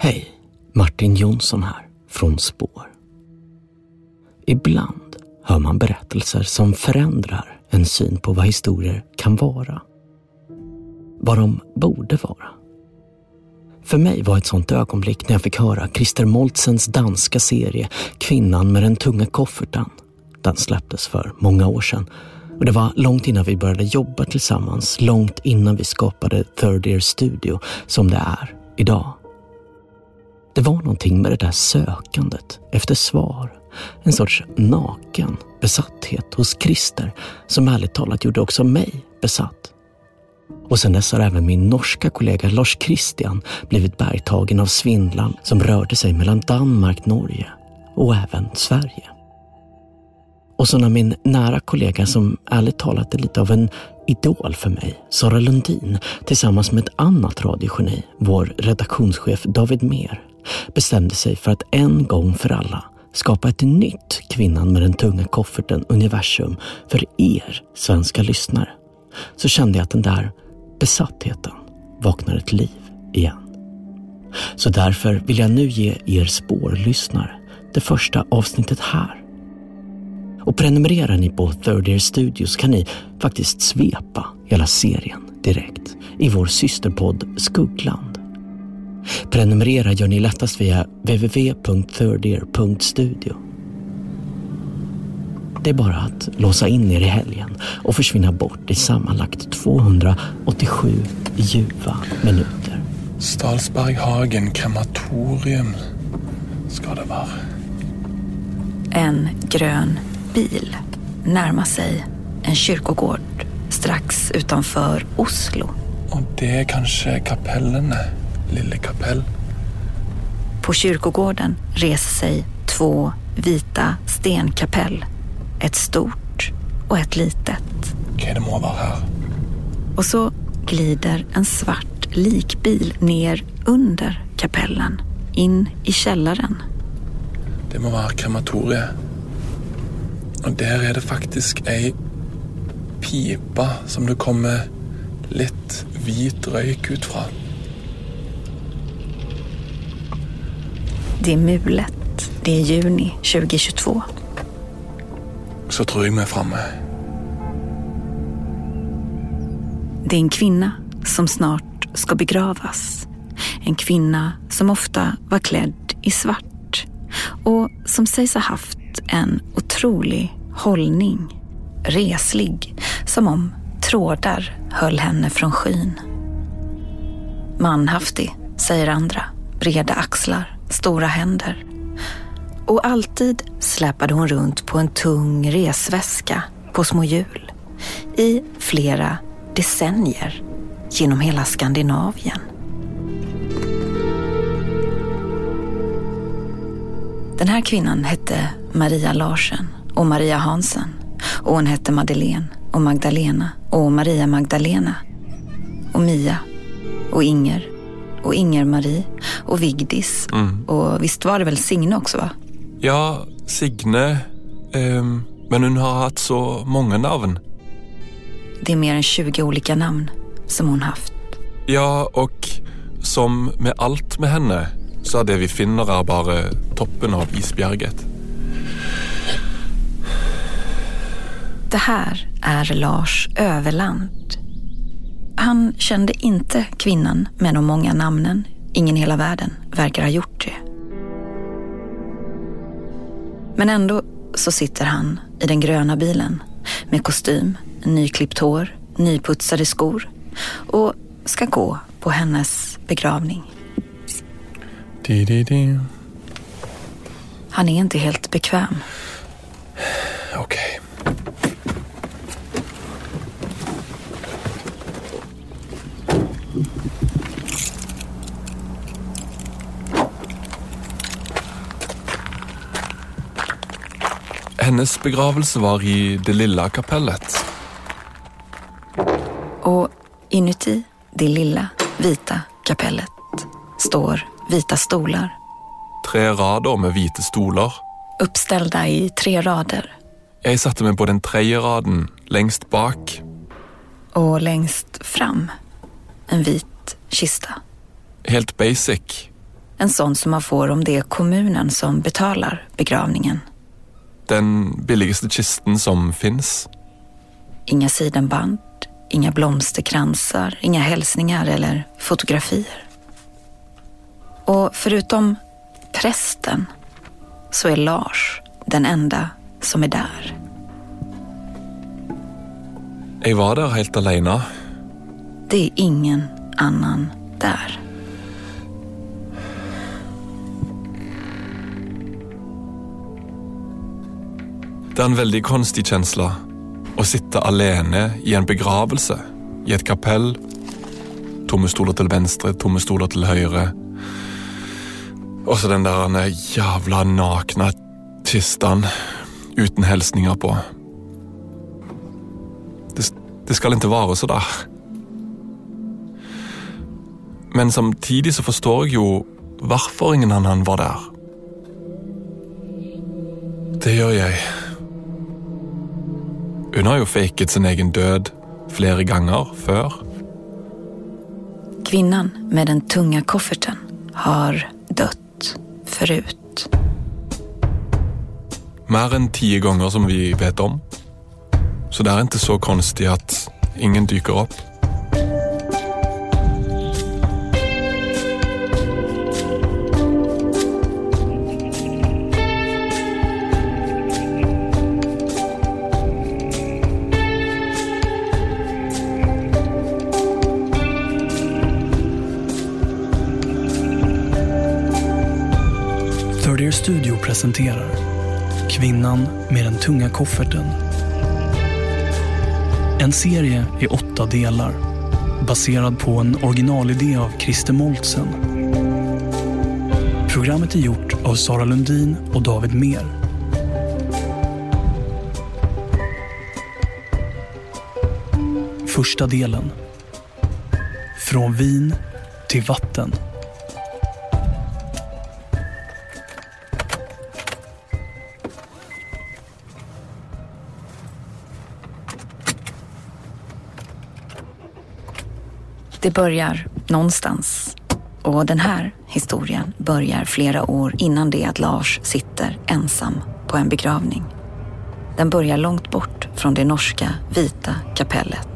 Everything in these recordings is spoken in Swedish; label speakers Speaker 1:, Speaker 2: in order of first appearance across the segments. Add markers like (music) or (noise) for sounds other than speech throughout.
Speaker 1: Hej, Martin Jonsson här, från Spår. Ibland hör man berättelser som förändrar en syn på vad historier kan vara. Vad de borde vara. För mig var ett sånt ögonblick när jag fick höra Christer Moltzens danska serie Kvinnan med den tunga kofferten. Den släpptes för många år sedan och det var långt innan vi började jobba tillsammans, långt innan vi skapade Third Ear Studio som det är idag. Det var någonting med det där sökandet efter svar. En sorts naken besatthet hos Christer som ärligt talat gjorde också mig besatt. Och sen dess har även min norska kollega Lars Christian blivit bergtagen av svindlan som rörde sig mellan Danmark, Norge och även Sverige. Och så när min nära kollega som ärligt talat är lite av en idol för mig, Sara Lundin, tillsammans med ett annat radiogeni, vår redaktionschef David Mer, bestämde sig för att en gång för alla skapa ett nytt Kvinnan med den tunga kofferten universum för er svenska lyssnare. Så kände jag att den där besattheten vaknar ett liv igen. Så därför vill jag nu ge er spårlyssnare det första avsnittet här. Och prenumererar ni på Third Ear Studios kan ni faktiskt svepa hela serien direkt i vår systerpodd Skuggland. Prenumerera gör ni lättast via www.thirdear.studio. Det är bara att låsa in er i helgen och försvinna bort i sammanlagt 287 ljuva minuter.
Speaker 2: Stalsberghagen krematorium ska det vara.
Speaker 3: En grön bil närmar sig en kyrkogård strax utanför Oslo.
Speaker 2: Och det är kanske kapellene, Lille kapell.
Speaker 3: På kyrkogården reser sig två vita stenkapell. Ett stort och ett litet.
Speaker 2: Okej, det må vara här.
Speaker 3: Och så glider en svart likbil ner under kapellen, in i källaren.
Speaker 2: Det må vara krematoriet. Och där är det faktiskt ei pipa som det kommer litt hvit røyk ut fra.
Speaker 3: Det är mulet. Det är juni 2022.
Speaker 2: Så tror jag är framme.
Speaker 3: Det är en kvinna som snart ska begravas. En kvinna som ofta var klädd i svart och som sägs ha haft en otrolig hållning. Reslig, som om trådar höll henne från skyn. Manhaftig, säger andra. Breda axlar, stora händer. Och alltid släpade hon runt på en tung resväska på små hjul. I flera decennier genom hela Skandinavien. Den här kvinnan hette Maria Larsen och Maria Hansen. Och hon hette Madeleine och Magdalena och Maria Magdalena. Och Mia och Inger och Inger-Marie och Vigdis. Och visst var det väl Signe också va?
Speaker 4: Ja, Signe. ehm, men hon har haft så många namn.
Speaker 3: Det är mer än 20 olika namn som hon haft.
Speaker 4: Ja, och som med allt med henne så är det vi finner är bara toppen av isbjerget.
Speaker 3: Det här är Lars Överland. han kände inte kvinnan med de många namnen. Ingen i hela världen verkar ha gjort det. Men ändå så sitter han i den gröna bilen med kostym, nyklippt hår, nyputsade skor och ska gå på hennes begravning.
Speaker 2: Di, di, di.
Speaker 3: Han är inte helt bekväm.
Speaker 2: Okej. Hennes begravelse var i det lilla kapellet.
Speaker 3: Och inuti det lilla vita kapellet står vita stolar
Speaker 4: Tre rader med hvite stoler.
Speaker 3: uppställda i tre rader.
Speaker 4: Jeg satte meg på den tredje raden, lengst bak.
Speaker 3: Och längst fram en vit kista.
Speaker 4: Helt basic.
Speaker 3: En sån som man får om det är kommunen som betalar begravningen.
Speaker 4: Den billigste kisten som fins.
Speaker 3: Inga sidenband, inga blomsterkransar, inga hälsningar eller fotografier. Och förutom prästen så är Lars den enda som är där.
Speaker 4: Jeg var der helt alene.
Speaker 3: Det är ingen annan där.
Speaker 4: Det er en veldig konstig kjensle å sitte alene i en begravelse, i et kapell. Tomme stoler til venstre, tomme stoler til høyre. Og så den der jævla nakne kisten uten hilsninger på. Det, det skal ikke være så der. Men samtidig så forstår jeg jo hvorfor ingen annen var der. Det gjør jeg. Hun har jo faket sin egen død flere ganger før.
Speaker 3: Kvinnan med den tunga kofferten har dött förut.
Speaker 4: Mer enn ti ganger som vi vet om. Så det er ikke så konstig at ingen dyker opp.
Speaker 5: Presenterar Kvinnan med den tunga kofferten. En serie i åtta delar baserad på en originalidé av Christer Moltsen. Programmet är gjort av Sara Lundin och David Mer. Första delen. Från vin till vatten.
Speaker 3: Det börjar någonstans. Och den här historien börjar flera år innan det att Lars sitter ensam på en begravning. Den börjar långt bort från det norska vita kapellet.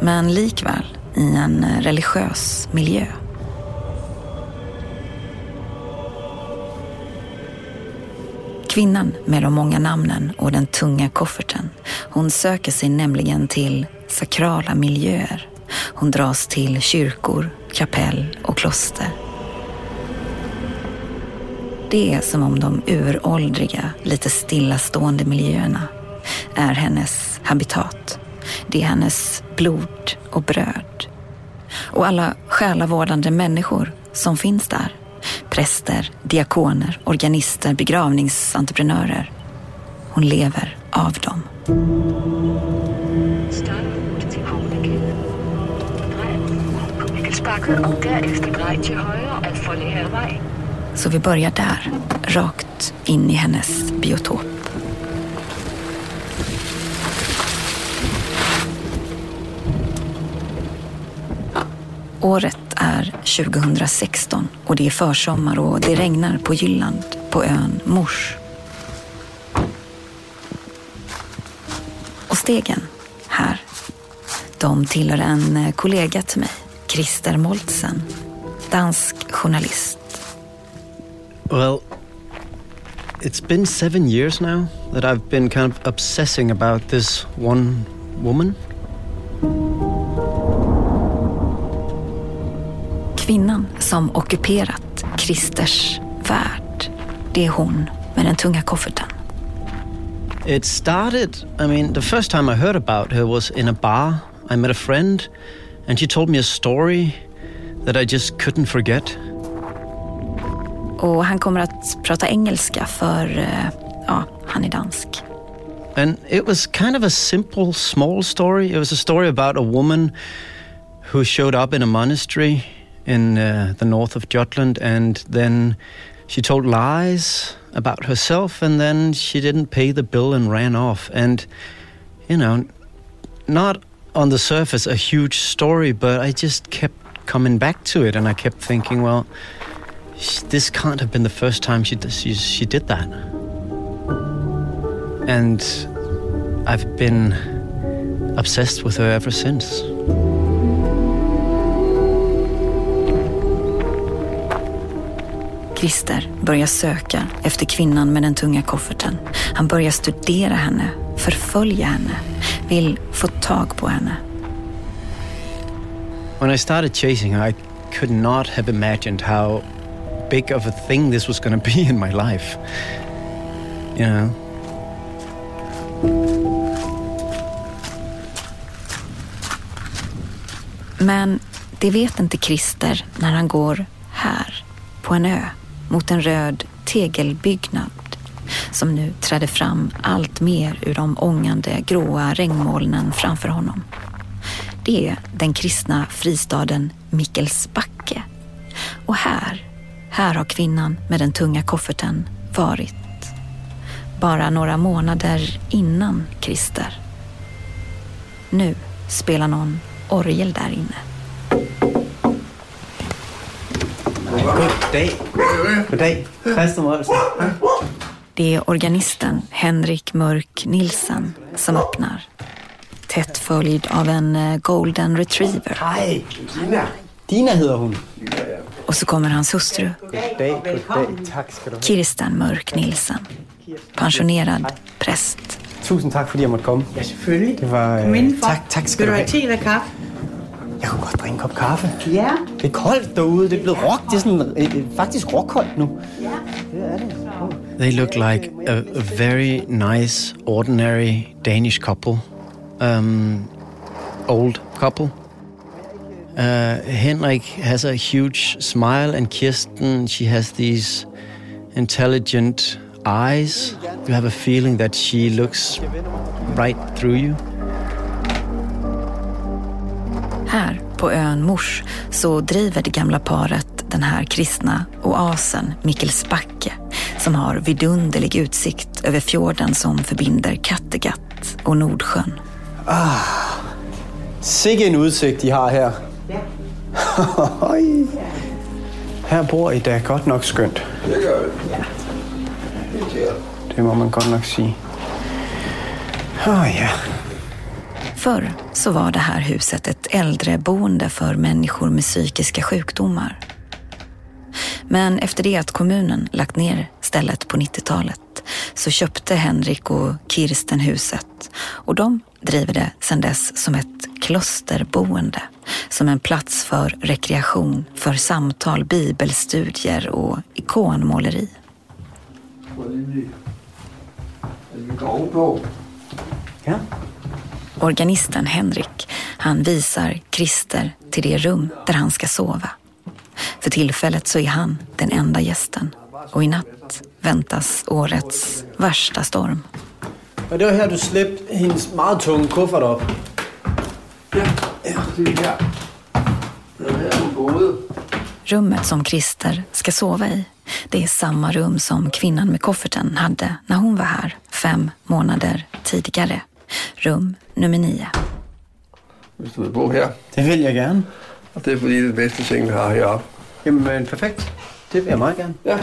Speaker 3: Men likväl i en religiös miljö. Kvinnan med de många namnen och den tunga kofferten. Hon söker sig nämligen till sakrala miljöer. Hon dras till kyrkor, kapell och kloster. Det är som om de uråldriga, lite stillastående miljöerna är hennes habitat. Det är hennes blod och bröd. Och alla själavårdande människor som finns där. Präster, diakoner, organister, begravningsentreprenörer. Hon lever av dem. Så vi börjar där, rakt in i hennes biotop. Året är 2016 och det är försommar och det regnar på Jylland, på ön Mors. Och stegen här, De tillhör en kollega till mig, Christer Moltsen, dansk journalist.
Speaker 6: Well, it's been seven years now that I've been kind of obsessing about this one woman.
Speaker 3: Kvinnan som ockuperat Christers värld, det är hon med den tunga kofferten.
Speaker 6: It started, I mean, the first time I heard about her was in a bar. I met a friend and she told me a story that I just couldn't forget.
Speaker 3: Och han kommer att prata engelska för, eh, ja, han är dansk.
Speaker 6: And it was kind of a simple, small story. It was a story about a woman who showed up in a monastery in uh, the north of Jutland and then she told lies about herself and then she didn't pay the bill and ran off. And, you know, not on the surface a huge story, but I just kept coming back to it and I kept thinking, well, this can't have been the first time she, she, she did that. And I've been obsessed with her ever since.
Speaker 3: Christer börjar söka efter kvinnan med den tunga kofferten. Han börjar studera henne, förfölja henne, vill få tag på henne.
Speaker 6: When I started chasing her, I could not have imagined how big of a thing this was going (laughs) to be in my life. You know?
Speaker 3: Men det vet inte Christer när han går här, på en ö, mot en röd tegelbyggnad som nu träder fram allt mer ur de ångande gråa regnmolnen framför honom. Det är den kristna fristaden Mikkelsbacke. Och här, här har kvinnan med den tunga kofferten varit. Bara några månader innan Christer. Nu spelar någon orgel där inne.
Speaker 6: Goddag. Goddag. Christer Molsen.
Speaker 3: Det är organisten Henrik Mörk Nilsen som öppnar. Tätt följd av en eh, golden retriever.
Speaker 6: Hej, Dina. Dina heter hon.
Speaker 3: Och så kommer hans hustru.
Speaker 6: Tack ska du ha.
Speaker 3: Kirsten Mörk Nilsen. Pensionerad präst.
Speaker 6: Tusind tak, fordi jeg måtte komme.
Speaker 7: Ja, selvfølgelig.
Speaker 6: Det var...
Speaker 7: Kom indenfor.
Speaker 6: Tak, tak skal
Speaker 7: Vil
Speaker 6: du
Speaker 7: du have
Speaker 6: have.
Speaker 7: te eller kaffe?
Speaker 6: Jeg kunne godt drikke en kop kaffe.
Speaker 7: Ja.
Speaker 6: Det er koldt derude. Det er blevet rock. Det er sådan, øh, øh, faktisk råkoldt nu. They look like a, a very nice, ordinary Danish couple. Um, old couple. Uh, Henrik has a huge smile, and Kirsten, she has these intelligent eyes. You have a feeling that she looks right through you.
Speaker 3: Här på ön Mors så driver det gamla paret den här kristna oasen Mikkelsbacke som har vidunderlig utsikt över fjorden som förbinder Kattegatt och Nordsjön.
Speaker 6: Sikke en udsigt, de har her. (laughs) Oj. her bor I da godt nok skønt. Det gør Det må man godt nok sige. Åh ja.
Speaker 3: Förr så var det här huset ett äldreboende för människor med psykiska sjukdomar. Men efter det att kommunen lagt ner stället på 90-talet så köpte Henrik och Kirsten huset och de driver det sedan dess som ett klosterboende. Som en plats för rekreation, för samtal, bibelstudier och ikonmåleri.
Speaker 6: Ja.
Speaker 3: Organisten Henrik, han visar Christer till det rum där han ska sova. För tillfället så är han den enda gästen och i natt väntas årets värsta storm.
Speaker 6: Og det var her, du slæbte hendes meget tunge kuffert op.
Speaker 3: Rummet som Christer ska sova i, det är samma rum som kvinnan med kofferten hade när hon var här fem månader tidigare. Rum nummer nio.
Speaker 8: Hvis du vil bo her.
Speaker 6: Det vil jeg gerne.
Speaker 8: Og det er fordi, det er bedste seng, vi har heroppe.
Speaker 6: Jamen, perfekt. Det vil jeg meget gerne.
Speaker 8: Ja.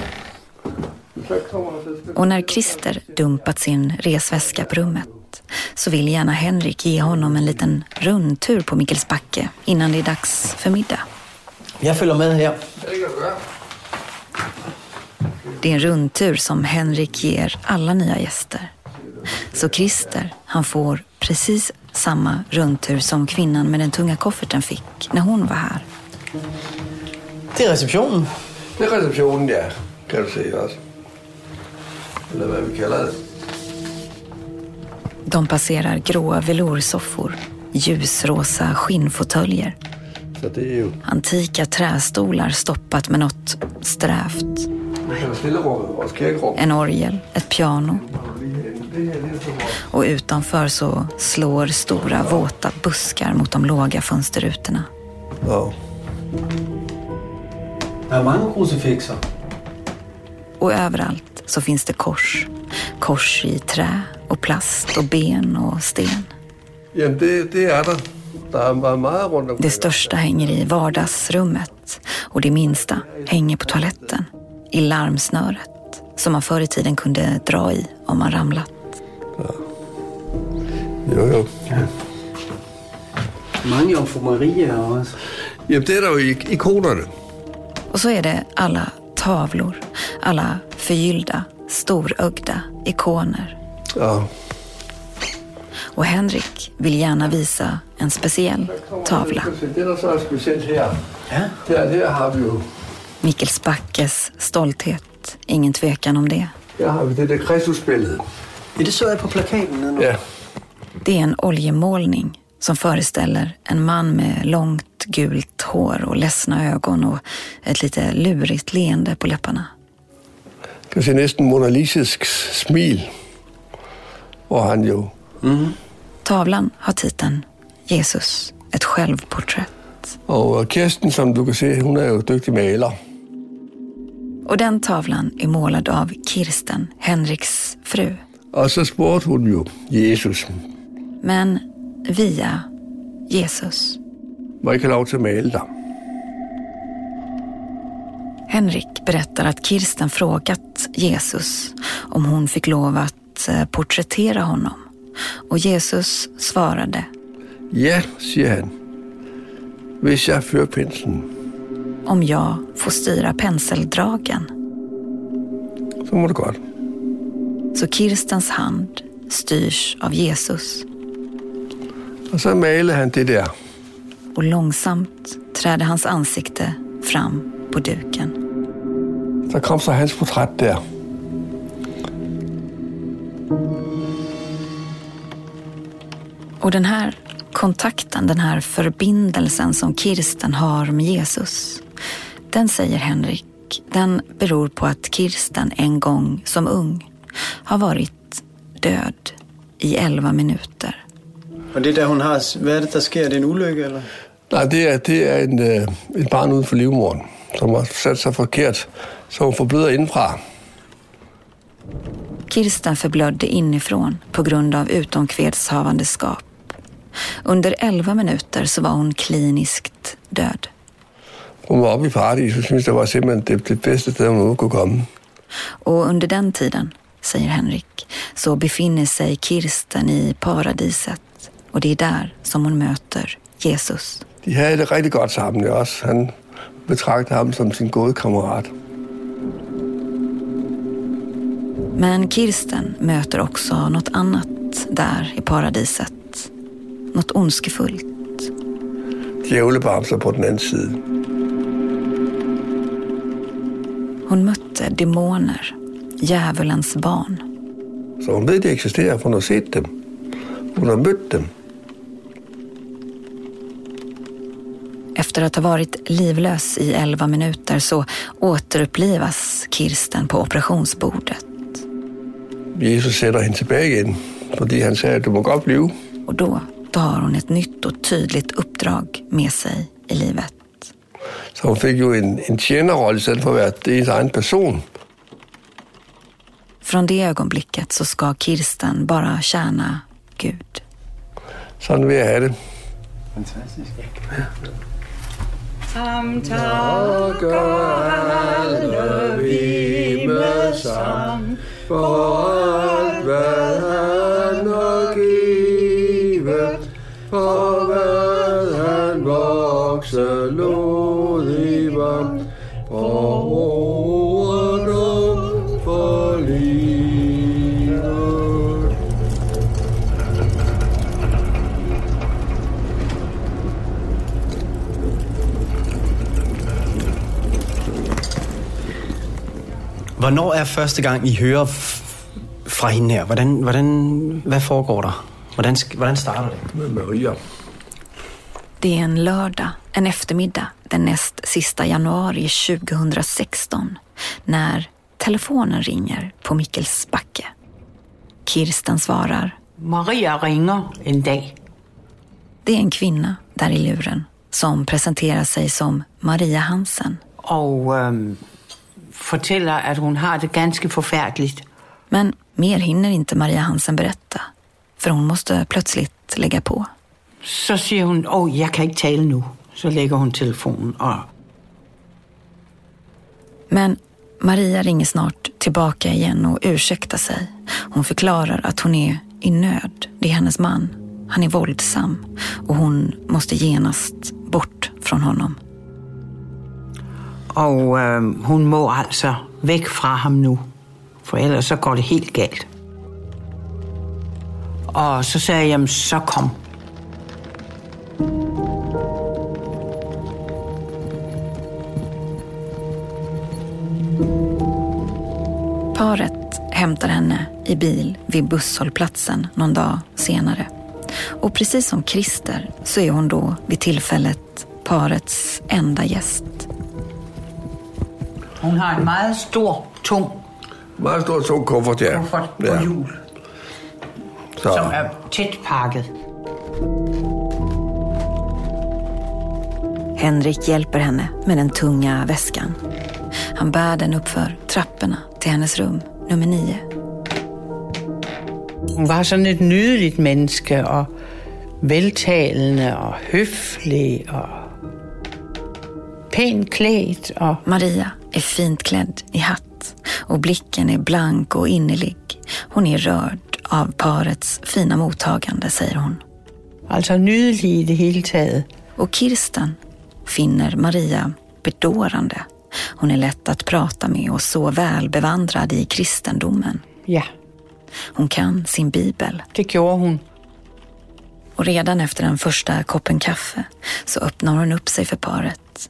Speaker 3: Och när Christer dumpat sin resväska på rummet så vill gärna Henrik ge honom en liten rundtur på Mikkelsbacke innan det är dags för middag.
Speaker 6: Jag följer med här.
Speaker 3: Det är en rundtur som Henrik ger alla nya gäster. Så Christer, han får precis samma rundtur som kvinnan med den tunga kofferten fick när hon var här.
Speaker 6: Till receptionen.
Speaker 8: Det är receptionen, ja. Kan du se också. Eller vad vi kallar det.
Speaker 3: De passerar gråa veloursoffor, ljusrosa skinnfåtöljer,
Speaker 8: ju...
Speaker 3: antika trästolar stoppat med något strävt, en orgel, ett piano
Speaker 8: Det det
Speaker 3: och utanför så slår stora våta buskar mot de låga fönsterrutorna.
Speaker 8: Ja.
Speaker 6: Der er mange krucifixer.
Speaker 3: Och överallt så finns det kors. Kors i trä och plast och ben och sten.
Speaker 8: Jamen, det, det rundt omkring.
Speaker 3: Det största hänger i vardagsrummet och det minsta hänger på toaletten. I larmsnöret som man förr i tiden kunde dra i om man ramlat.
Speaker 8: Jo, jo.
Speaker 6: Mange Jomfru Maria også.
Speaker 8: Jamen, det er der jo i ikonerne.
Speaker 3: Och så är det alla tavlor, alla förgyllda, storögda ikoner.
Speaker 8: Ja.
Speaker 3: Och Henrik vill gärna visa en speciell tavla.
Speaker 8: Det, der så specielt her,
Speaker 6: Ja.
Speaker 8: der, her har vi jo
Speaker 3: Mikkels Backes stolthet, ingen tvekan om det.
Speaker 8: her har vi det der Kristusbillede.
Speaker 6: Ja, det så jeg på plakaten
Speaker 8: Ja.
Speaker 3: Det är en oljemålning som föreställer en man med långt gult hår och ledsna ögon och ett lite lurigt leende på läpparna.
Speaker 8: kan se næsten monalisisk smil, hvor han jo
Speaker 3: Tavlan har titeln Jesus, ett självporträtt.
Speaker 8: Og Kirsten, som du kan se, hun er jo dygtig maler.
Speaker 3: Och den tavlan är målad av Kirsten, Henriks fru.
Speaker 8: Og så spurgte hun jo Jesus,
Speaker 3: Men via Jesus.
Speaker 8: ikke have lov til at male dig?
Speaker 3: Henrik berättar att Kirsten frågat Jesus om hon fick lov att eh, porträttera honom. Och Jesus svarade
Speaker 8: Ja, siger han. Hvis jeg fører penslen,
Speaker 3: om jag får styra penseldragen.
Speaker 8: så må du godt.
Speaker 3: Så Kirstens hand styrs av Jesus
Speaker 8: Og så malede han det der.
Speaker 3: och långsamt träder hans ansikte fram på duken.
Speaker 8: Så kom så hans portræt der.
Speaker 3: Och den här kontakten, den här förbindelsen som Kirsten har med Jesus, den säger Henrik, den beror på att Kirsten en gång som ung har varit död i elva minuter.
Speaker 6: Og det der, hun har... Hvad er det, der sker? Er det en ulykke, eller?
Speaker 8: Nej, det er, det er en, øh, et barn uden for livmoderen, som har sat sig forkert, så hun forbløder indenfra.
Speaker 3: Kirsten förblödde inifrån på grund av utomkvedshavandeskap. Under elva minuter så var hon kliniskt död.
Speaker 8: Hun var oppe i paradis, og syntes, det var simpelthen det, sted, hun overhovedet kunne komme.
Speaker 3: Och under den tiden, säger Henrik, så befinner sig Kirsten i paradiset. Och det är där som hon möter Jesus.
Speaker 8: De havde det rigtig godt sammen ja, også. Han betragtede ham som sin gode kammerat.
Speaker 3: Men Kirsten möter också något annat där i paradiset. Något ondskefullt.
Speaker 8: Djævlebamser på den anden side.
Speaker 3: Hon mötte demoner, djävulens barn.
Speaker 8: Så hun ved, de eksisterer, for hun har set dem. Hun har mødt dem.
Speaker 3: Efter att ha varit livlös i elva minuter så återupplivas Kirsten på operationsbordet.
Speaker 8: Jesus sætter hende tilbage igen, fordi han sagde, at du må godt blive.
Speaker 3: Och då, då har hon ett nytt och tydligt uppdrag med sig i livet.
Speaker 8: Så hun fik jo en, en tjenerrolle, i stedet for at være ens egen person.
Speaker 3: Från det ögonblicket så ska Kirsten bara tjäna Gud.
Speaker 8: Sådan vill jag ha det.
Speaker 6: Fantastiskt.
Speaker 7: Som takker alle vi med sam for alt, han har givet,
Speaker 8: for hvad han vokser
Speaker 6: Hvornår er første gang, I hører fra hende her? Hvordan, hvordan, hvad foregår der? Hvordan, hvordan starter det?
Speaker 8: Med Maria.
Speaker 3: Det är en lördag, en eftermiddag den näst sista januari 2016 när telefonen ringer på Mikkelsbacke. Kirsten svarar.
Speaker 9: Maria ringer en dag.
Speaker 3: Det är en kvinna där i luren som presenterar sig som Maria Hansen.
Speaker 9: og øhm, fortæller, at hun har det ganske forfærdeligt.
Speaker 3: Men mer hinner inte Maria Hansen berätta, för hon måste plötsligt lägga på.
Speaker 9: Så siger hun, åh, jeg kan ikke tale nu. Så lægger hun telefonen, og
Speaker 3: Men Maria ringer snart tillbaka igen och ursäktar sig. Hon förklarar att hon är i nöd. Det är hennes man. Han är våldsam och hon måste genast bort från honom
Speaker 9: og øh, hun må altså væk fra ham nu. For ellers så går det helt galt. Og så sagde jeg, jamen så kom.
Speaker 3: Paret hämtar henne i bil vid busshållplatsen någon dag senare. Och precis som Christer så är hon då vid tillfället parets enda gäst.
Speaker 9: Hun har en meget stor, tung
Speaker 8: Meget stor tung kuffert, ja.
Speaker 9: kuffert på
Speaker 8: ja.
Speaker 9: hjul,
Speaker 8: Så,
Speaker 9: som er tæt pakket.
Speaker 3: Henrik hjälper henne med den tunga väskan. Han bär den uppför trapporna till hennes rum, nummer nio.
Speaker 9: Hun var sådan et nydeligt menneske, og veltalende og høflig og pænt klædt. Og
Speaker 3: Maria är fint klädd i hatt och blicken är blank och innerlig. Hon är rörd av parets fina mottagande, säger hon.
Speaker 9: altså nydelig i det hele taget.
Speaker 3: Och Kirsten finner Maria bedårande. Hon är lätt att prata med och så väl bevandrad i kristendomen.
Speaker 9: Ja,
Speaker 3: Hon kan sin bibel.
Speaker 9: det gjorde hun.
Speaker 3: Och redan efter den första koppen kaffe så öppnar hon upp sig för paret.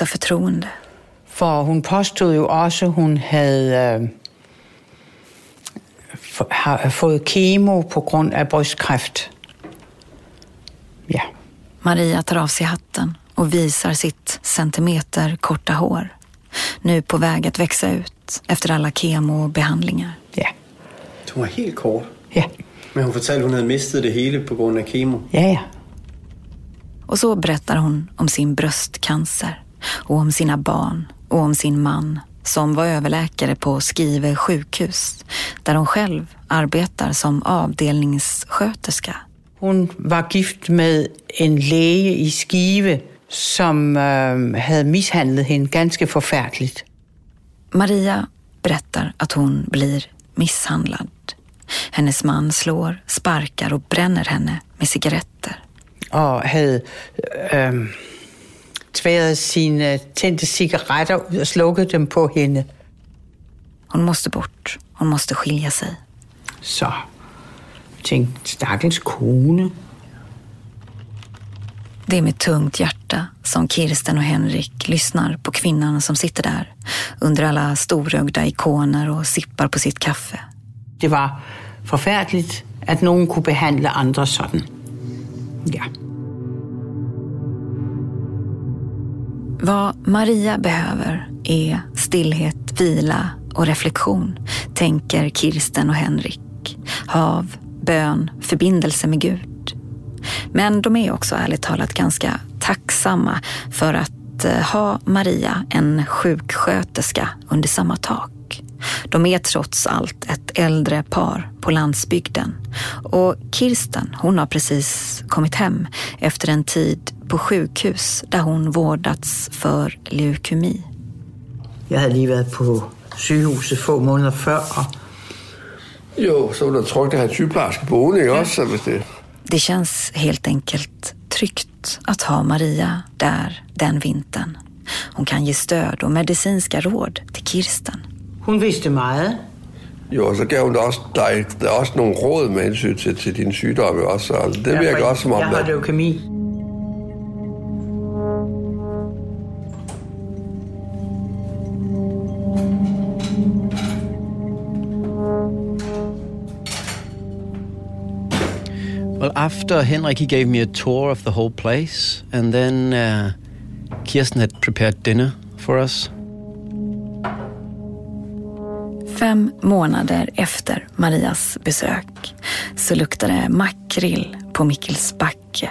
Speaker 3: Förtroende.
Speaker 9: For hun påstod jo også, at hun havde øh, fået kemo på grund af brystkræft. Ja.
Speaker 3: Maria tar av sig hatten och visar sitt centimeter korta hår. Nu på väg att växa ut efter alla kemobehandlingar.
Speaker 9: Ja.
Speaker 6: Hun var helt kort.
Speaker 9: Ja.
Speaker 6: Men hun fortalte, hun havde mistet det hele på grund af kemo.
Speaker 9: Ja, ja.
Speaker 3: Och så berättar hon om sin bröstcancer och om sina barn och om sin man som var överläkare på Skive sjukhus där hon själv arbetar som avdelningssköterska.
Speaker 9: Hun var gift med en læge i Skive, som øh, havde mishandlet hende ganske forfærdeligt.
Speaker 3: Maria berättar att hon blir misshandlad. Hennes man slår, sparkar och bränner henne med cigaretter.
Speaker 9: Og havde øh, tværet sine tændte cigaretter ud og slukket dem på hende.
Speaker 3: Hon måste bort. Hon måste skilja sig.
Speaker 9: Så Tænkte, stakkels kone.
Speaker 3: Det är med tungt hjärta som Kirsten och Henrik lyssnar på kvinnan som sitter där under alla storögda ikoner och sippar på sitt kaffe.
Speaker 9: Det var forfærdeligt, at nogen kunne behandle andre sådan. Ja.
Speaker 3: Vad Maria behöver är stillhet, vila och reflektion, tänker Kirsten och Henrik. Hav, bön, förbindelse med Gud. Men de är också ärligt talat ganska tacksamma för att eh, ha Maria, en sjuksköterska, under samma tak. De är trots allt ett äldre par på landsbygden. Och Kirsten, hon har precis kommit hem efter en tid på sjukhus där hon vårdats för leukemi.
Speaker 9: Jeg havde lige været på sygehuset få måneder før, og
Speaker 8: Jo, så var der trygt at have en sygeplejerske boende, ikke også? Så hvis det...
Speaker 3: Det känns helt enkelt tryggt att ha Maria där den vintern. Hon kan ge stöd och medicinska råd till Kirsten.
Speaker 9: Hun vidste meget.
Speaker 8: Jo, og så gav hun dig også, dig, der er også nogle råd med hensyn til, til din sygdom, også? Og det virker også som om,
Speaker 9: Jeg har leukemi.
Speaker 6: Well, after Henrik, he gave me a tour of the whole place, and then uh, Kirsten had prepared dinner for us.
Speaker 3: Fem månader efter Marias besök så luktade makrill på Mikkelsbacke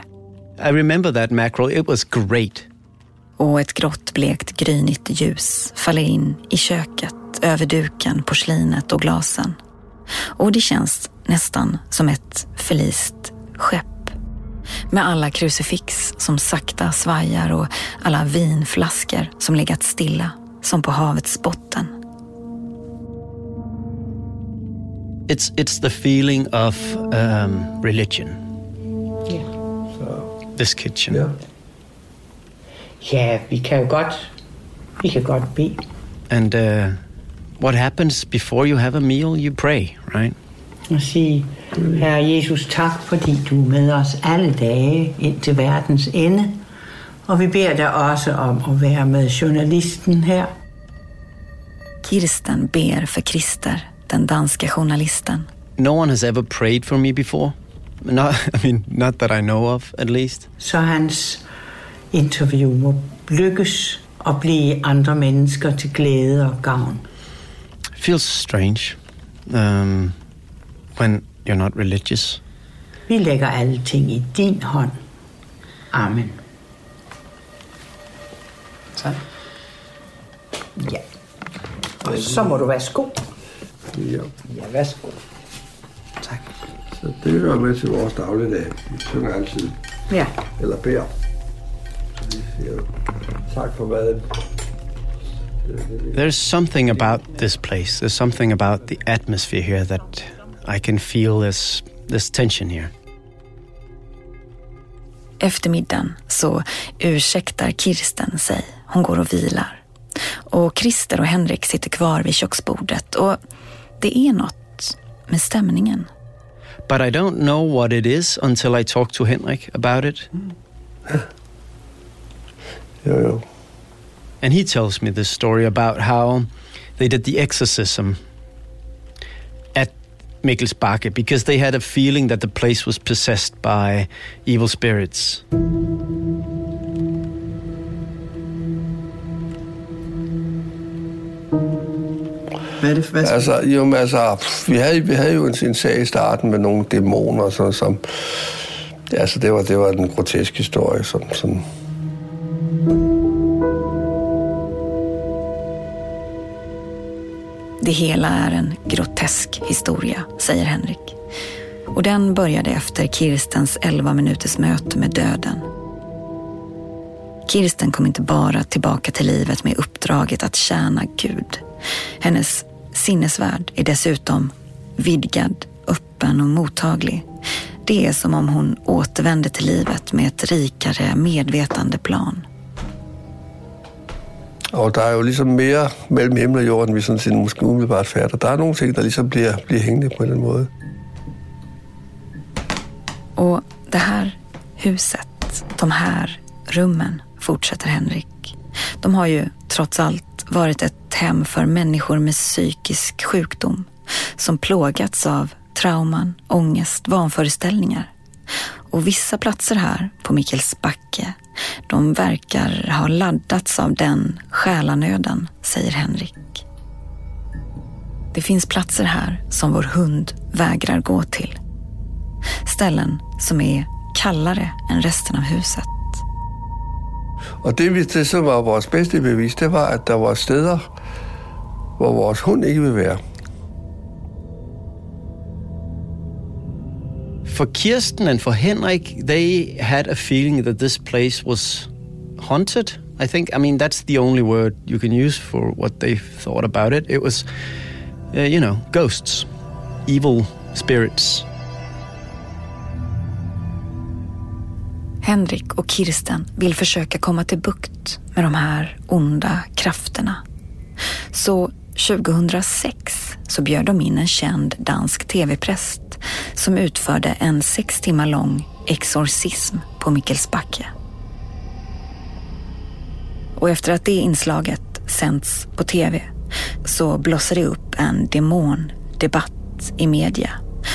Speaker 6: I remember that mackerel. It was great.
Speaker 3: och ett grått blekt grynigt ljus faller in i köket över duken, porslinet och glasen. Och det känns nästan som ett förlist skepp. Med alla krucifix som sakta svajar och alla vinflaskor som legat stilla som på havets botten.
Speaker 6: It's it's the feeling of um, religion. This kitchen.
Speaker 9: Ja, vi kan jo godt, vi kan godt bede.
Speaker 6: And uh, what happens before you have a meal? You pray, right?
Speaker 9: Og sige, Herre Jesus, tak fordi du er med os alle dage ind til verdens ende. Og vi beder dig også om at være med journalisten her.
Speaker 3: Kirsten ber för Christer, den danske journalisten.
Speaker 6: No one has ever prayed for me before. Not, (laughs) I mean, not that I know of, at least.
Speaker 9: Så hans interview må lykkes og blive andre mennesker til glæde og gavn.
Speaker 6: It feels strange um, when you're not religious.
Speaker 9: Vi lægger alle ting i din hånd. Amen. Så. Ja. Og så må du værsgo.
Speaker 8: Ja.
Speaker 9: Ja, værsgo.
Speaker 8: Så det hører med til vores dagligdag. Vi synger altid.
Speaker 9: Ja.
Speaker 8: Eller beder. Så vi siger tak for maden.
Speaker 6: There's something about this place. There's something about the atmosphere here that I can feel this this tension here.
Speaker 3: Efter middagen så ursäktar Kirsten sig. Hon går och vilar. Och Christer och Henrik sitter kvar vid köksbordet och det er är något med stämningen.
Speaker 6: But I don't know what it is until I talk to Henrik about it. Mm.
Speaker 8: Jo, jo.
Speaker 6: And he tells me this story about how they did the exorcism at Mikkelsbacke because they had a feeling that the place was possessed by evil spirits.
Speaker 10: Hvad er det for, hvad
Speaker 8: Altså, jo, men altså, pff, vi havde, vi havde jo en, en sag i starten med nogle dæmoner, så, som... Altså, det var, det var en grotesk historie, som, som
Speaker 3: Det hela är en grotesk historia, säger Henrik. Och den började efter Kirstens 11 minuters möte med döden. Kirsten kom inte bara tillbaka till livet med uppdraget att tjäna Gud. Hennes sinnesvärld är dessutom vidgad, öppen och mottaglig. Det är som om hon återvände till livet med ett rikare medvetandeplan.
Speaker 8: Og der er jo ligesom mere mellem himmel og jorden, vi sådan måske umiddelbart fatter. Der er nogle ting, bliver, bliver hængende på en måde.
Speaker 3: Och det här huset, de här rummen, fortsätter Henrik. De har ju trots allt varit ett hem för människor med psykisk sjukdom som plågats av trauman, ångest, vanföreställningar. Och vissa platser här på Mikkelsbacke, de verkar ha laddats av den själanöden, säger Henrik. Det finns platser här som vår hund vägrar gå till. Ställen som är kallare än resten av huset.
Speaker 8: Og det, det som var vores bedste bevis, det var, at der var steder, hvor vores hund ikke ville være.
Speaker 6: For Kirsten and for Henrik, they had a feeling that this place was haunted. I think, I mean, that's the only word you can use for what they thought about it. It was, uh, you know, ghosts, evil spirits.
Speaker 3: Henrik och Kirsten vill försöka komma till bukt med de här onda krafterna. Så 2006 så bjöd de in en känd dansk tv-präst som utförde en sex timmar lång exorcism på Mikkelsbacke. Och efter att det inslaget sänds på tv så blossar det upp en demondebatt i media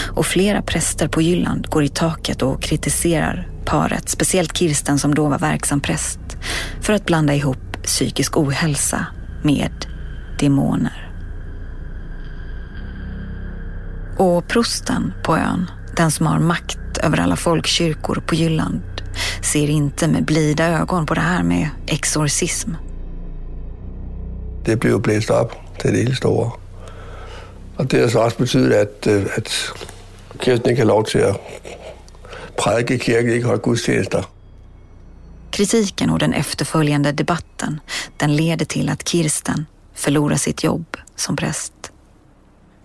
Speaker 3: och flera präster på Jylland går i taket och kritiserar paret, speciellt Kirsten som då var verksam präst, för att blanda ihop psykisk ohälsa med demoner. Och prosten på ön, den som har makt över alla folkkyrkor på Jylland, ser inte med blida ögon på det här med exorcism.
Speaker 8: Det blev blæst upp till det hele stora. Och det har så också betydet, att, øh, att Kirsten ikke har lov til at prædike i kirken, ikke holde gudstjenester.
Speaker 3: Kritiken och den efterföljande debatten, den leder till att Kirsten förlorar sitt jobb som präst.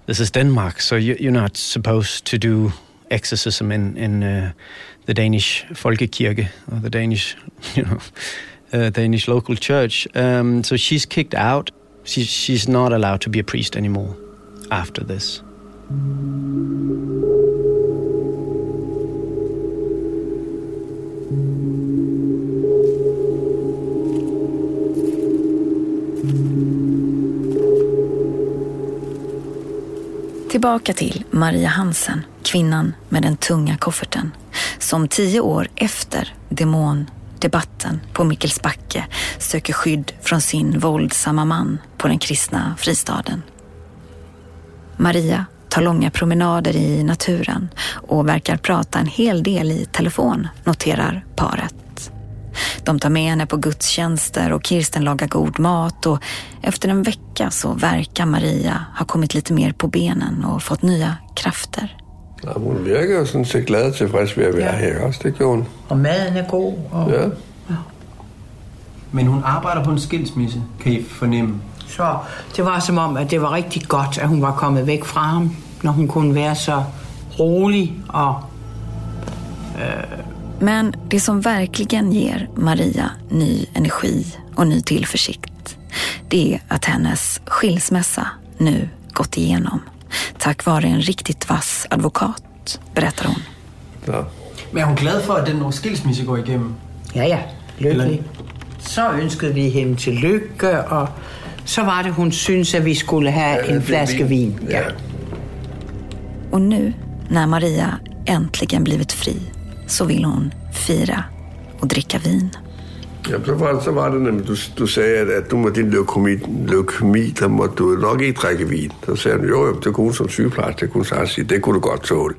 Speaker 6: This is Denmark, so you, you're not supposed to do exorcism in in uh, the Danish folkekirke or the Danish, (laughs) you know, uh, Danish local church. Um, so she's kicked out. She, she's not allowed to be a priest anymore after this.
Speaker 3: Tillbaka till Maria Hansen, kvinnan med den tunga kofferten, som tio år efter demondebatten på Mikkelsbacke söker skydd från sin våldsamma man på den kristna fristaden. Maria tar långa promenader i naturen och verkar prata en hel del i telefon, noterar paret. De tar med henne på gudstjänster och Kirsten lagar god mat och efter en vecka så verkar Maria ha kommit lite mer på benen och fått nya krafter.
Speaker 8: Ja, hun virker jo sådan set glad og tilfreds ved at være
Speaker 9: Ja.
Speaker 8: her også. Det gjorde hun.
Speaker 9: Og maden er god. Og...
Speaker 8: Ja.
Speaker 11: Men hun arbejder på en skilsmisse, kan I fornemme.
Speaker 9: Så det var som om, at det var rigtig godt, at hun var kommet væk fra ham, når hun kunne være så rolig og
Speaker 3: Men det som verkligen ger Maria ny energi och ny tillförsikt, det är att hennes skilsmässa nu gått igenom. Tack vare en riktigt vass advokat, berättar hon.
Speaker 8: Ja.
Speaker 11: Men er hun glad for, at den skilsmisse går igennem?
Speaker 9: Ja, ja, lykkelig. Så ønskede vi hende til lykke, og så var det, hun syntes, at vi skulle have en flaske vin. Ja.
Speaker 3: Och nu, när Maria äntligen blivit fri, så vill hon fira och dricka vin.
Speaker 8: Ja, så så var det du, du sagde, at, at du med din leukemi, leukemi, der måtte du nok ikke drikke vin. Så sagde hun, jo, det kunne hun som sygeplejerske, det kunne du godt tåle.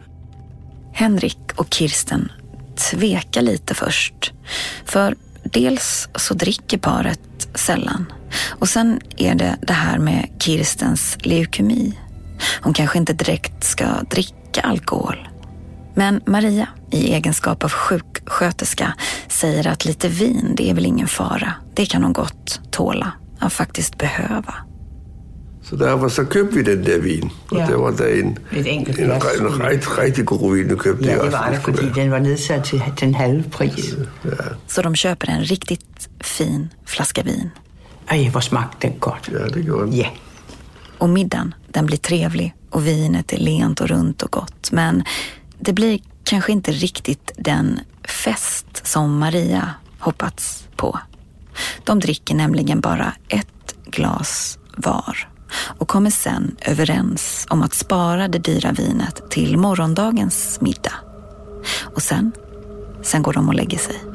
Speaker 3: Henrik och Kirsten tvekar lite först. För dels så dricker paret sällan. Och sen är det det här med Kirstens leukemi. Hon kanske inte direkt ska dricka alkohol. Men Maria, i egenskap av sjuksköterska, säger att lite vin, det är väl ingen fara. Det kan hon gott tåla, ja faktiskt behöva.
Speaker 8: Så derfor så købte vi den der vin.
Speaker 9: Ja.
Speaker 8: det var da en,
Speaker 9: enkelt
Speaker 8: en,
Speaker 9: glas.
Speaker 8: en, en rigtig god vin, du købte.
Speaker 9: Ja, det var det, fordi den var nedsat til den halve pris.
Speaker 3: Så de köper en riktigt fin flaska vin.
Speaker 9: Ej, hvor smagte den godt.
Speaker 8: Ja, det gjorde den.
Speaker 9: Ja.
Speaker 3: Och middagen, den blir trevlig och vinet är lent och runt och gott. Men det blir kanske inte riktigt den fest som Maria hoppats på. De dricker nämligen bara ett glas var och kommer sen överens om att spara det dyra vinet till morgondagens middag. Och sen, sen går de och lägger sig.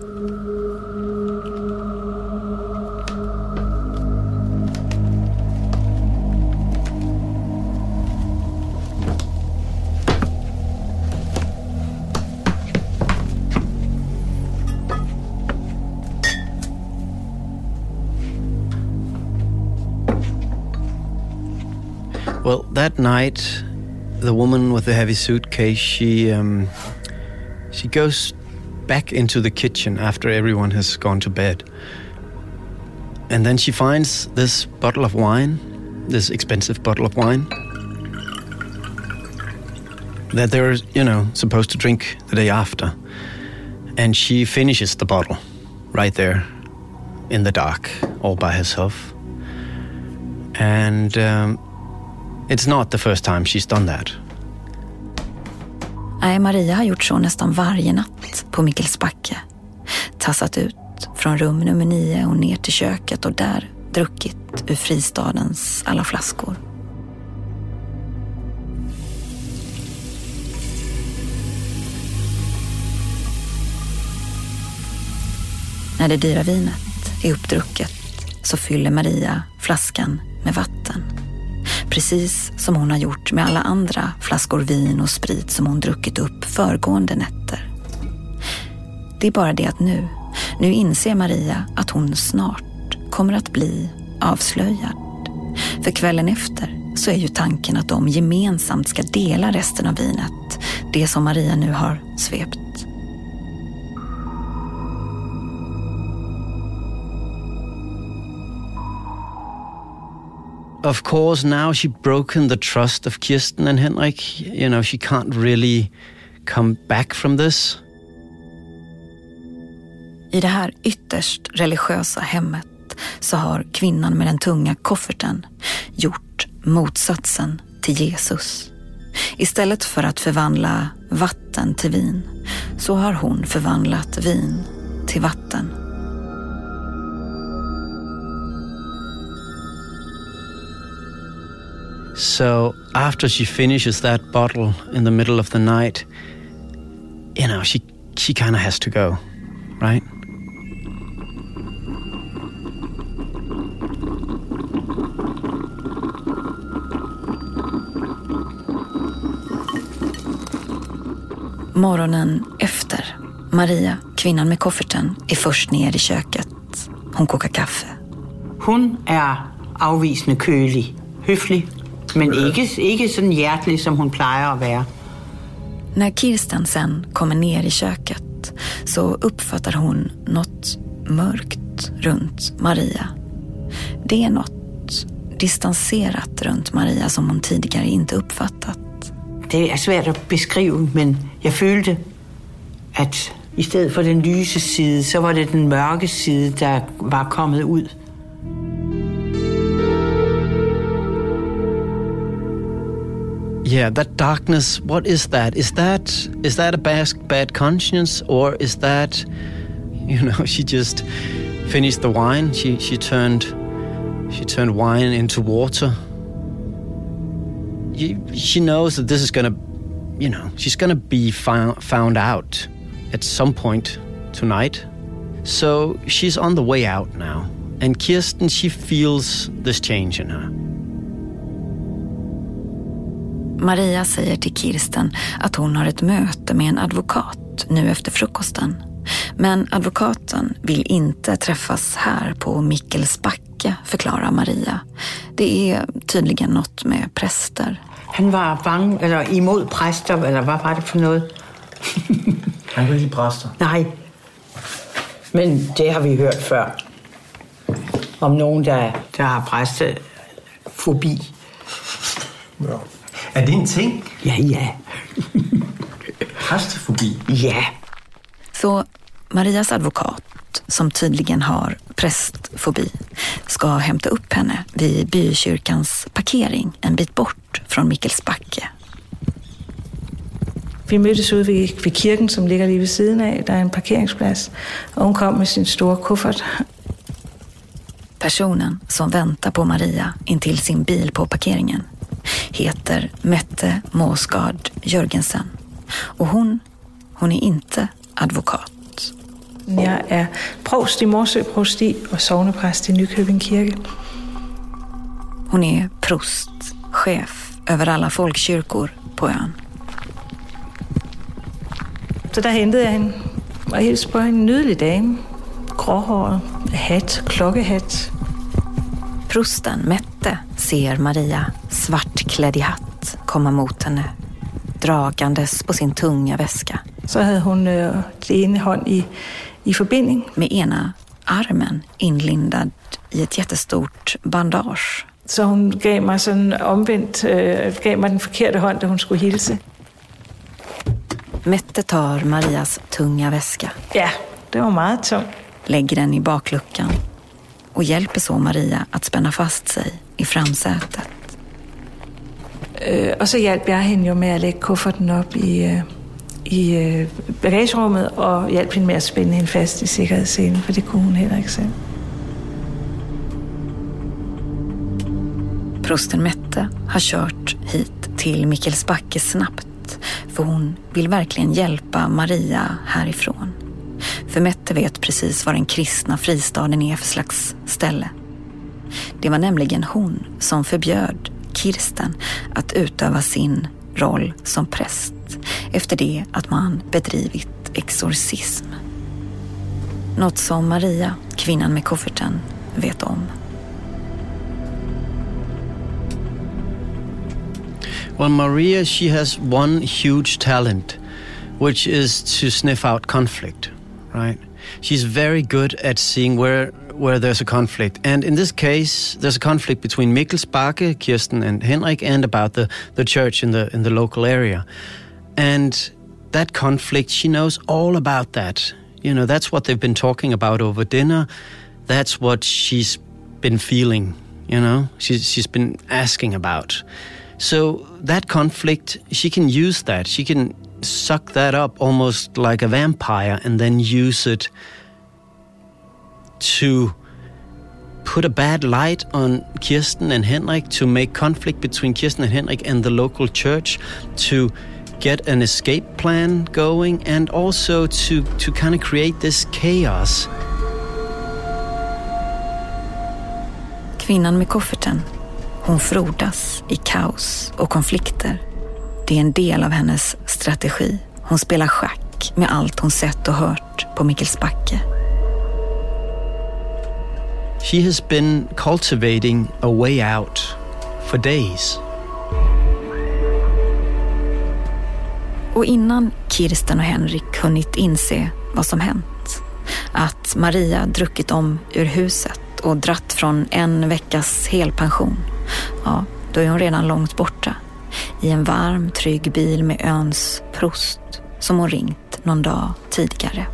Speaker 6: That night, the woman with the heavy suitcase, she um, she goes back into the kitchen after everyone has gone to bed. And then she finds this bottle of wine, this expensive bottle of wine that they're, you know, supposed to drink the day after. And she finishes the bottle right there in the dark, all by herself. And um, it's not the first time she's done that.
Speaker 3: Nej, Maria har gjort så nästan varje natt på Mikkelsbacke. Tassat ut från rum nummer nio och ner till köket och där druckit ur fristadens alla flaskor. När det dyra vinet är uppdrucket så fyller Maria flaskan med vatten. Precis som hon har gjort med alla andra flaskor vin och sprit som hon druckit upp föregående nätter. Det är bara det att nu, nu inser Maria att hon snart kommer att bli avslöjad. För kvällen efter så är ju tanken att de gemensamt ska dela resten av vinet. Det som Maria nu har svept.
Speaker 6: Of course, now she's broken the trust of Kirsten and Henrik. You know, she can't really come back from this.
Speaker 3: I det här ytterst religiösa hemmet så har kvinnan med den tunga kofferten gjort motsatsen till Jesus. Istället för att förvandla vatten till vin så har hon förvandlat vin till vatten.
Speaker 6: So after she finishes that bottle in the middle of the night, you know, she she kind of has to go, right?
Speaker 3: Morgonen efter. Maria, kvinnan med kofferten, är först ner i köket. Hon kokar kaffe.
Speaker 9: Hun er afvisende kølig, høflig, men ikke, ikke sådan hjertelig, som hun plejer at være.
Speaker 3: När Kirsten sen kommer ner i köket så uppfattar hon något mörkt runt Maria. Det är något distanserat runt Maria som hon tidigare inte uppfattat.
Speaker 9: Det er svært at beskrive, men jeg følte, at i stedet for den lyse side, så var det den mørke side, der var kommet ud.
Speaker 6: Yeah, that darkness. What is that? Is that is that a bad, bad conscience, or is that, you know, (laughs) she just finished the wine? She she turned she turned wine into water. She knows that this is gonna, you know, she's gonna be found found out at some point tonight. So she's on the way out now, and Kirsten she feels this change in her.
Speaker 3: Maria säger till Kirsten att hon har ett möte med en advokat nu efter frukosten. Men advokaten vill inte träffas här på Mikkelsbacke, förklarar Maria. Det är tydligen något med präster.
Speaker 9: Han var bange, eller imod præster, eller hvad var det for noget? (laughs)
Speaker 11: Han kan ikke lide præster.
Speaker 9: Nej, men det har vi hørt før. Om nogen, der, der har præstefobi.
Speaker 11: Ja. Er det en ting?
Speaker 9: Ja, ja.
Speaker 11: Præstefobi?
Speaker 9: Ja.
Speaker 3: Så Marias advokat, som tydligen har prästfobi, ska hämta upp henne vid bykyrkans parkering en bit bort från Mikkelsbacke.
Speaker 12: Vi mødtes ude ved, ved kirken, som ligger lige ved siden af. Der er en parkeringsplads. Og hun kom med sin store kuffert.
Speaker 3: Personen som väntar på Maria intill sin bil på parkeringen heter Mette Måsgard Jörgensen. Och hon, hon är inte advokat.
Speaker 12: Jeg er provst i Morsø Provsti og sovnepræst i Nykøbing Kirke.
Speaker 3: Hon är prost, chef över alla folkkyrkor på ön.
Speaker 12: Så der hentede jeg hende og hilste på en nydelig dame. Gråhåret, hat, klokkehat.
Speaker 3: Prosten Mette ser Maria svartklädd i hatt komma mot henne dragandes på sin tunga väska.
Speaker 12: Så havde hun øh, det ene hånd i, i forbinding.
Speaker 3: Med ena armen inlindad i ett jättestort bandage.
Speaker 12: Så hun gav mig sådan omvendt, øh, gav mig den forkerte hånd, da hun skulle hilse.
Speaker 3: Mette tar Marias tunga väska.
Speaker 12: Ja, det var meget tung.
Speaker 3: Lägger den i bakluckan och hjälper så Maria att spänna fast sig i framsätet.
Speaker 12: Øh, og så hjalp jeg hende jo med at lægge kufferten op i, øh, i øh, bagagerummet, og hjalp hende med at spænde hende fast i sikkerhedsselen, for det kunne hun heller ikke selv.
Speaker 3: Prosten Mette har kört hit till Mikkelsbacke snabbt för hon vill verkligen hjälpa Maria härifrån. För Mette vet precis vad den kristna fristaden är för slags ställe. Det var nämligen hon som förbjöd Kirsten att utöva sin roll som präst efter det att man bedrivit exorcism. Något som Maria, kvinnan med kofferten, vet om.
Speaker 6: Well, Maria, she has one huge talent, which is to sniff out conflict, right? She's very good at seeing where where there's a conflict. And in this case, there's a conflict between Mikkel Sparke, Kirsten, and Henrik, and about the, the church in the in the local area. And that conflict, she knows all about that. You know, that's what they've been talking about over dinner. That's what she's been feeling, you know, she's, she's been asking about. So that conflict, she can use that. She can suck that up almost like a vampire and then use it to put a bad light on Kirsten and Henrik, to make conflict between Kirsten and Henrik and the local church, to get an escape plan going, and also to, to kind of create this chaos.
Speaker 3: Kvinnan med kofferten, hon frodas i kaos och konflikter. Det är en del av hennes strategi. Hon spelar schack med allt hon sett och hört på Mikkelsbacke.
Speaker 6: She has been cultivating a way out for days.
Speaker 3: Och innan Kirsten och Henrik hunnit inse vad som hänt, att Maria druckit om ur huset och dratt från en veckas helpension, ja, då är hon redan långt borta. I en varm, trygg bil med öns prost som hon ringt någon dag tidigare.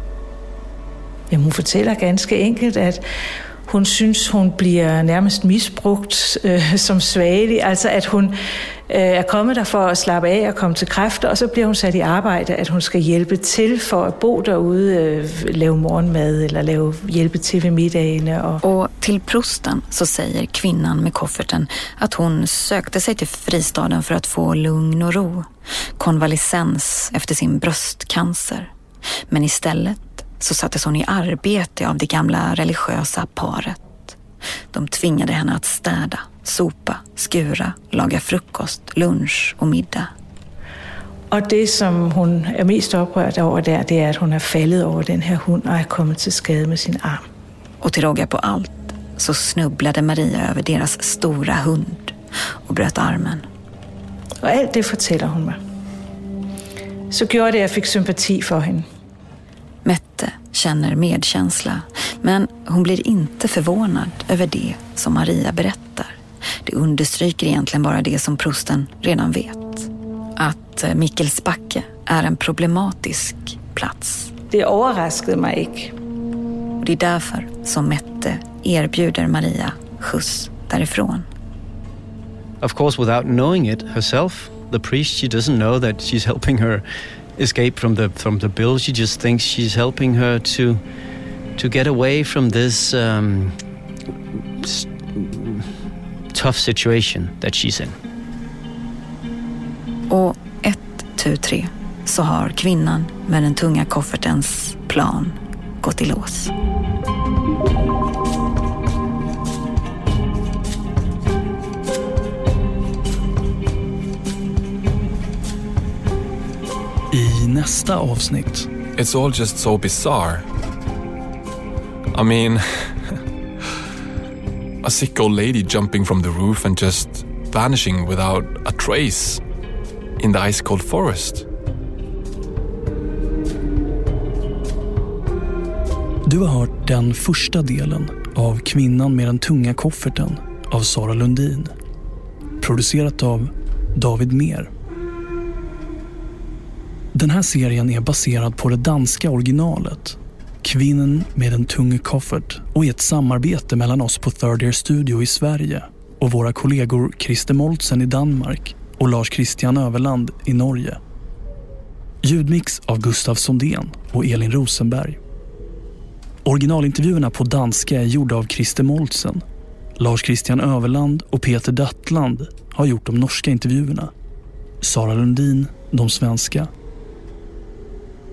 Speaker 12: Jamen, hun fortæller ganske enkelt, at hun synes, hun bliver nærmest misbrugt øh, som svagelig. Altså, at hun øh, er kommet der for at slappe af og komme til kræfter, og så bliver hun sat i arbejde, at hun skal hjælpe til for at bo derude, øh, lave morgenmad eller lave, hjælpe til ved middagene. Og...
Speaker 3: Och till prosten så säger kvinnan med kofferten att hon sökte sig till fristaden för att få lugn och ro, konvalescens efter sin bröstcancer. Men istället så sattes hon i arbete av det gamla religiösa paret. De tvingade henne att städa, sopa, skura, laga frukost, lunch och middag.
Speaker 12: Og det, som hun er mest oprørt over der, det er, at hun er faldet over den her hund og er kommet til skade med sin arm.
Speaker 3: Och till råga på allt så snubblade Maria över deras stora hund och bröt armen.
Speaker 12: Og alt det fortæller hun mig. Så gjorde det, at jeg fik sympati for hende.
Speaker 3: Mette känner medkänsla, men hon blir inte förvånad över det som Maria berättar. Det understryker egentligen bara det som prosten redan vet. Att Mikkelsbacke är en problematisk plats.
Speaker 12: Det overraskede mig ikke.
Speaker 3: Och det är därför som Mette erbjuder Maria skjuts därifrån.
Speaker 6: Of course, without knowing it herself, the priest, she doesn't know that she's helping her escape from the from the bill. She just thinks she's helping her to to get away from this um, tough situation that she's in.
Speaker 3: Och ett, tu, tre så har kvinnan med den tunga koffertens plan gått i lås.
Speaker 5: I nästa avsnitt
Speaker 4: It's all just so bizarre. I mean, (laughs) a sick old lady jumping from the roof and just vanishing without a trace in the ice cold forest.
Speaker 5: Du har hört den första delen av Kvinnan med den tunga kofferten av Sara Lundin. Producerat av David Mer. Den här serien är baserad på det danska originalet Kvinnen med en tung koffert och är ett samarbete mellan oss på Third Year Studio i Sverige och våra kollegor Christer Moltsen i Danmark och Lars Christian Överland i Norge. Ljudmix av Gustav Sondén och Elin Rosenberg. Originalintervjuerna på danska är gjorda av Christer Moltsen. Lars Christian Överland och Peter Dattland har gjort de norska intervjuerna. Sara Lundin de svenska.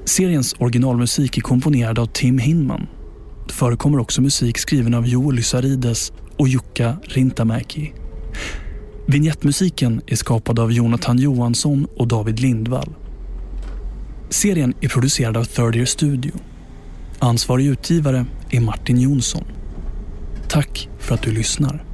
Speaker 5: Seriens originalmusik är komponerad av Tim Hinman. Det förekommer också musik skriven av Joel Lysarides och Jukka Rintamäki. Vignettmusiken är skapad av Jonathan Johansson och David Lindvall. Serien är producerad av Third Year Studio. Ansvarig utgivare är Martin Jonsson. Tack för att du lyssnar.